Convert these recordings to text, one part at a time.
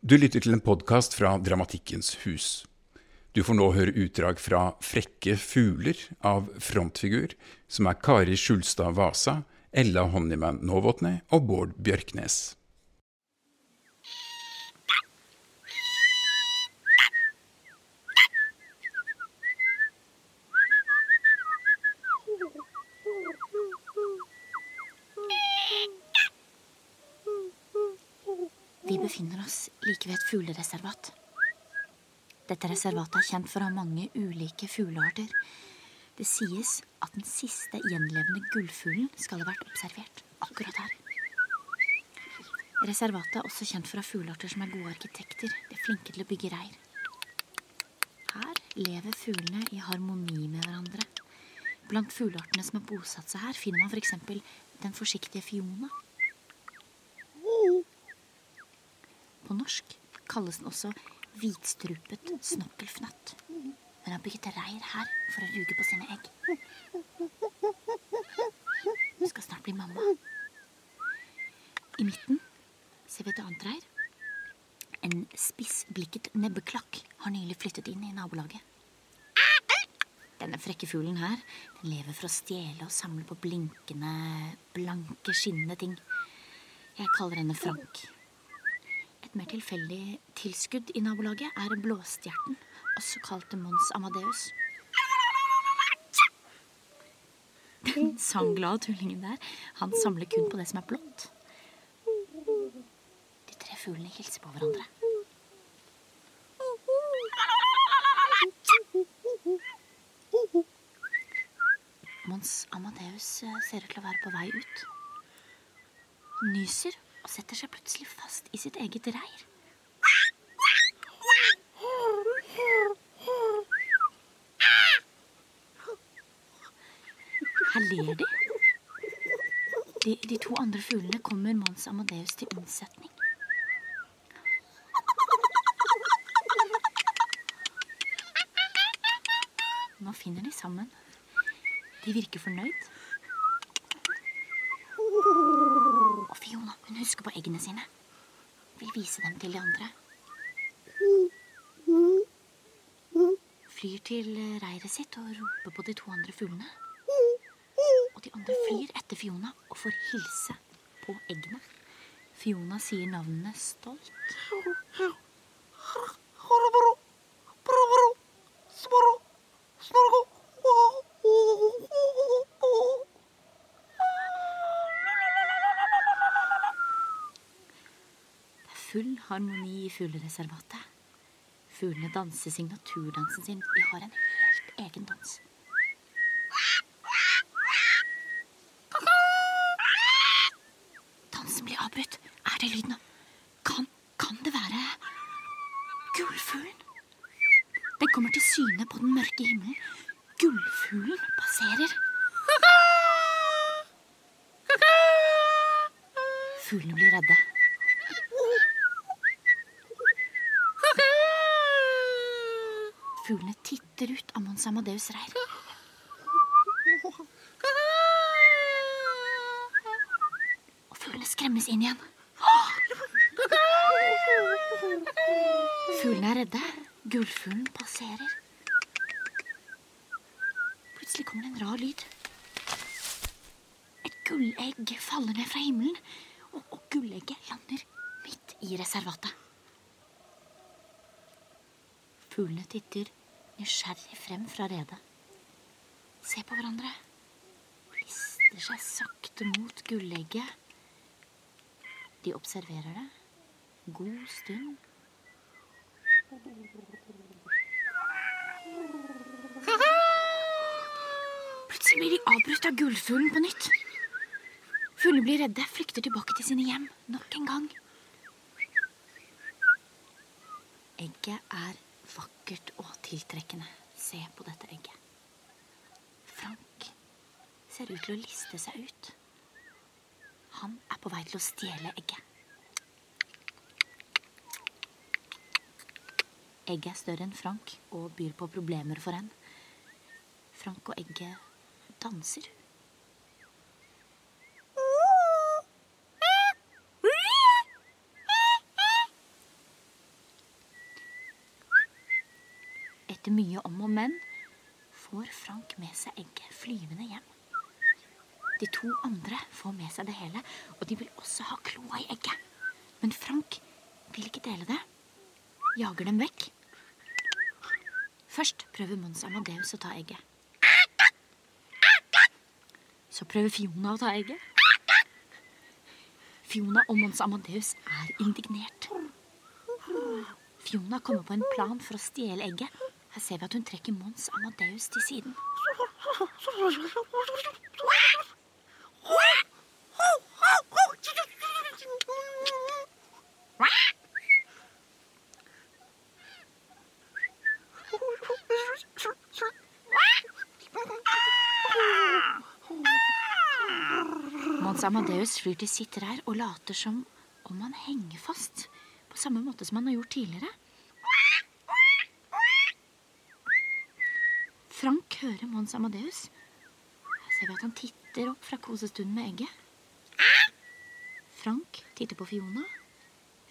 Du lytter til en podkast fra Dramatikkens hus. Du får nå høre utdrag fra Frekke fugler av frontfigur, som er Kari Skjulstad Vasa, Ella Honeyman Novotny og Bård Bjørknes. Vi befinner oss like ved et fuglereservat. Dette reservatet er kjent for å ha mange ulike fuglearter. Det sies at den siste gjenlevende gullfuglen skal ha vært observert akkurat her. Reservatet er også kjent for å ha fuglearter som er gode arkitekter. De er flinke til å bygge reir. Her lever fuglene i harmoni med hverandre. Blant fugleartene som har bosatt seg her, finner man f.eks. den forsiktige Fiona. På norsk kalles den også hvitstrupet snokkelfnatt. Den har bygget reir her for å ruge på sine egg. Hun skal snart bli mamma. I midten ser vi et annet reir. En spissblikket nebbeklakk har nylig flyttet inn i nabolaget. Denne frekke fuglen her den lever for å stjele og samle på blinkende, blanke, skinnende ting. Jeg kaller henne Frank. Et mer tilfeldig tilskudd i nabolaget er blåstjerten, også kalt Mons Amadeus. Den sangglade tullingen der, han samler kun på det som er blått. De tre fuglene hilser på hverandre. Mons Amadeus eh, ser ut til å være på vei ut. Nyser og setter seg plutselig fast i sitt eget reir. Her ler de. de. De to andre fuglene kommer Mons Amadeus til unnsetning. Nå finner de sammen. De virker fornøyd. Og Fiona hun husker på eggene sine. Vil vise dem til de andre. Flyr til reiret sitt og roper på de to andre fuglene. Og de andre flyr etter Fiona og får hilse på eggene. Fiona sier navnene stolt. Det er full harmoni i fuglereservatet. Fuglene danser signaturdansen sin. De har en helt egen dans. Dansen blir avbrutt. Er det lyden av Kan, kan det være gullfuglen? Den kommer til syne på den mørke himmelen. Gullfuglen passerer. Fuglene blir redde. Fuglene titter ut av Mons Amadeus reir. Og fuglene skremmes inn igjen. Fuglene er redde. Gullfuglen passerer. Plutselig kommer det en rar lyd. Et gullegg faller ned fra himmelen, og, og gullegget lander midt i reservatet. Fuglene titter nysgjerrig frem fra redet. Se på hverandre. Lister seg sakte mot gullegget. De observerer det. God stund. Plutselig blir de avbrutt av gullfuglen på nytt. Fuglene blir redde, flykter tilbake til sine hjem nok en gang. Egget er vakkert og tiltrekkende. Se på dette egget. Frank ser ut til å liste seg ut. Han er på vei til å stjele egget. Egget er større enn Frank og byr på problemer for henne. Frank og egget danser. Etter mye om og men får Frank med seg egget flyvende hjem. De to andre får med seg det hele, og de vil også ha kloa i egget. Men Frank vil ikke dele det. Jager dem vekk. Først prøver Mons Amadeus å ta egget. Så prøver Fiona å ta egget. Fiona og Mons Amadeus er indignert. Fiona kommer på en plan for å stjele egget. Her ser vi at hun trekker Mons Amadeus til siden. Mons Amadeus flyr til sitt reir og later som om han henger fast, på samme måte som han har gjort tidligere. Frank hører Mons Amadeus. Her ser vi at han titter opp fra kosestunden med egget. Frank titter på Fiona.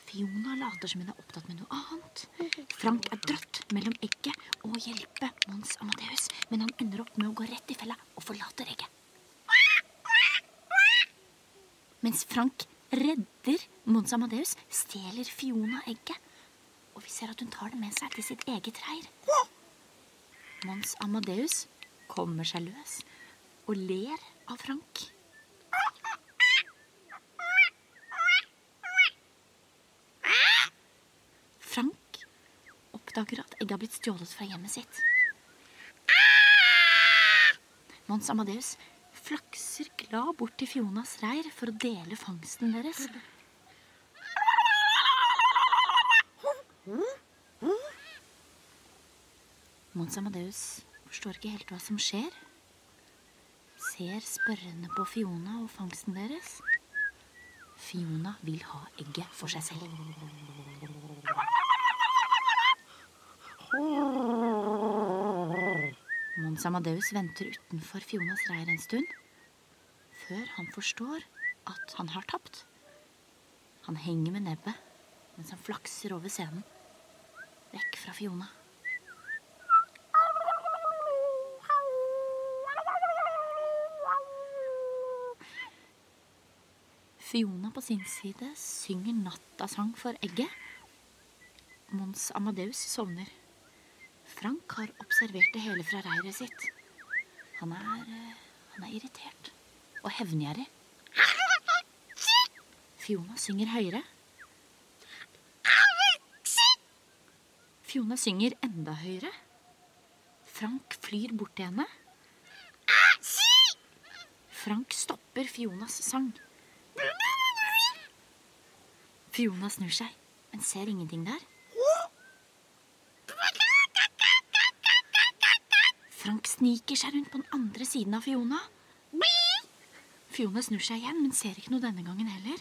Fiona later som hun er opptatt med noe annet. Frank er dratt mellom egget og å hjelpe Mons Amadeus, men han ender opp med å gå rett i fella og forlater egget. Mens Frank redder Mons Amadeus, stjeler Fiona egget. Og vi ser at hun tar det med seg til sitt eget reir. Mons Amadeus kommer seg løs og ler av Frank. Frank oppdager at egget har blitt stjålet fra hjemmet sitt. Mons Amadeus flakser glad bort til Fionas reir for å dele fangsten deres. Mons Amadeus forstår ikke helt hva som skjer. Ser spørrende på Fiona og fangsten deres. Fiona vil ha egget for seg selv. Mons Amadeus venter utenfor Fionas reir en stund, før han forstår at han har tapt. Han henger med nebbet mens han flakser over scenen, vekk fra Fiona. Fiona på sin side synger nattasang for egget. Mons Amadeus sovner. Frank har observert det hele fra reiret sitt. Han er, eh, han er irritert og hevngjerrig. Fiona synger høyere. Fiona synger enda høyere. Frank flyr bort til henne. Frank stopper Fionas sang. Fiona snur seg, men ser ingenting der. Frank sniker seg rundt på den andre siden av Fiona. Fiona snur seg igjen, men ser ikke noe denne gangen heller.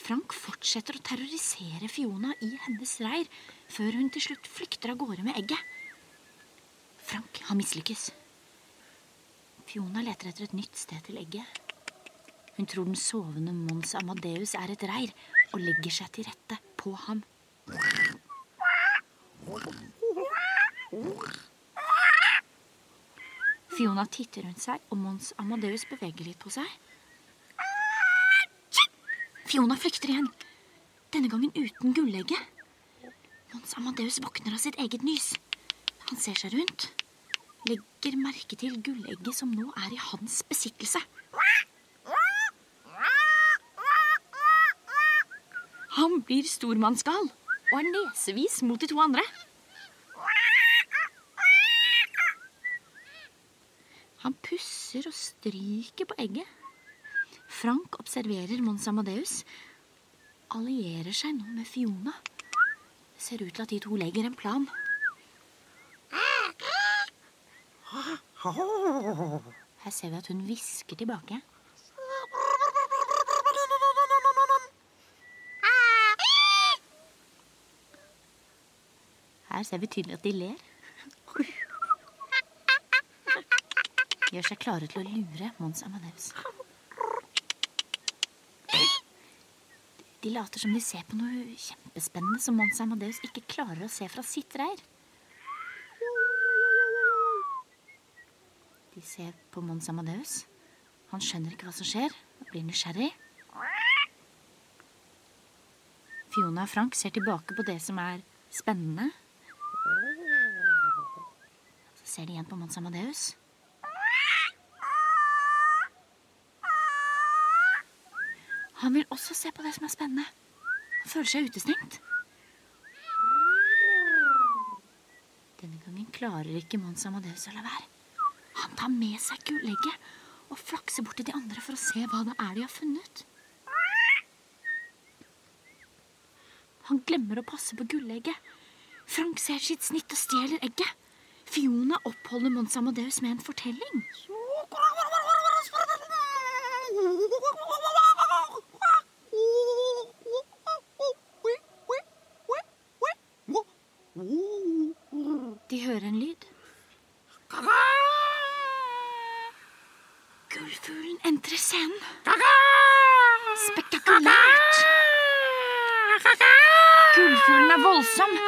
Frank fortsetter å terrorisere Fiona i hennes reir, før hun til slutt flykter av gårde med egget. Frank har mislykkes. Fiona leter etter et nytt sted til egget. Hun tror den sovende Mons Amadeus er et reir, og legger seg til rette på ham. Fiona titter rundt seg, og Mons Amadeus beveger litt på seg. Fiona flykter igjen, denne gangen uten gullegget. Mons Amadeus våkner av sitt eget nys. Han ser seg rundt, legger merke til gullegget som nå er i hans besittelse. Han blir stormannsgal og er nesevis mot de to andre. Han pusser og stryker på egget. Frank observerer Mons Amadeus. Allierer seg nå med Fiona. Det ser ut til at de to legger en plan. Her ser vi at hun hvisker tilbake. Ser vi tydelig at de ler. Gjør seg klare til å lure Mons Amadeus. De later som de ser på noe kjempespennende som Mons Amadeus ikke klarer å se fra sitt reir. De ser på Mons Amadeus. Han skjønner ikke hva som skjer, og blir nysgjerrig. Fiona og Frank ser tilbake på det som er spennende. Så ser de igjen på Mons Amadeus. Han vil også se på det som er spennende. Han føler seg utestengt. Denne gangen klarer ikke Mons Amadeus å la være. Han tar med seg gullegget og flakser bort til de andre for å se hva det er de har funnet. Han glemmer å passe på gullegget. Frank ser sitt snitt og stjeler egget. Fiona oppholder Mons Amadeus med en fortelling. De hører en lyd. Gullfuglen entrer scenen. Spektakulært. Gullfuglen er voldsom.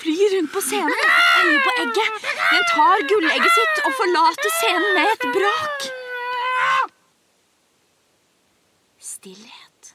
Flyr rundt på scenen, øyet på egget. Den tar gullegget sitt og forlater scenen med et brak. Stillhet.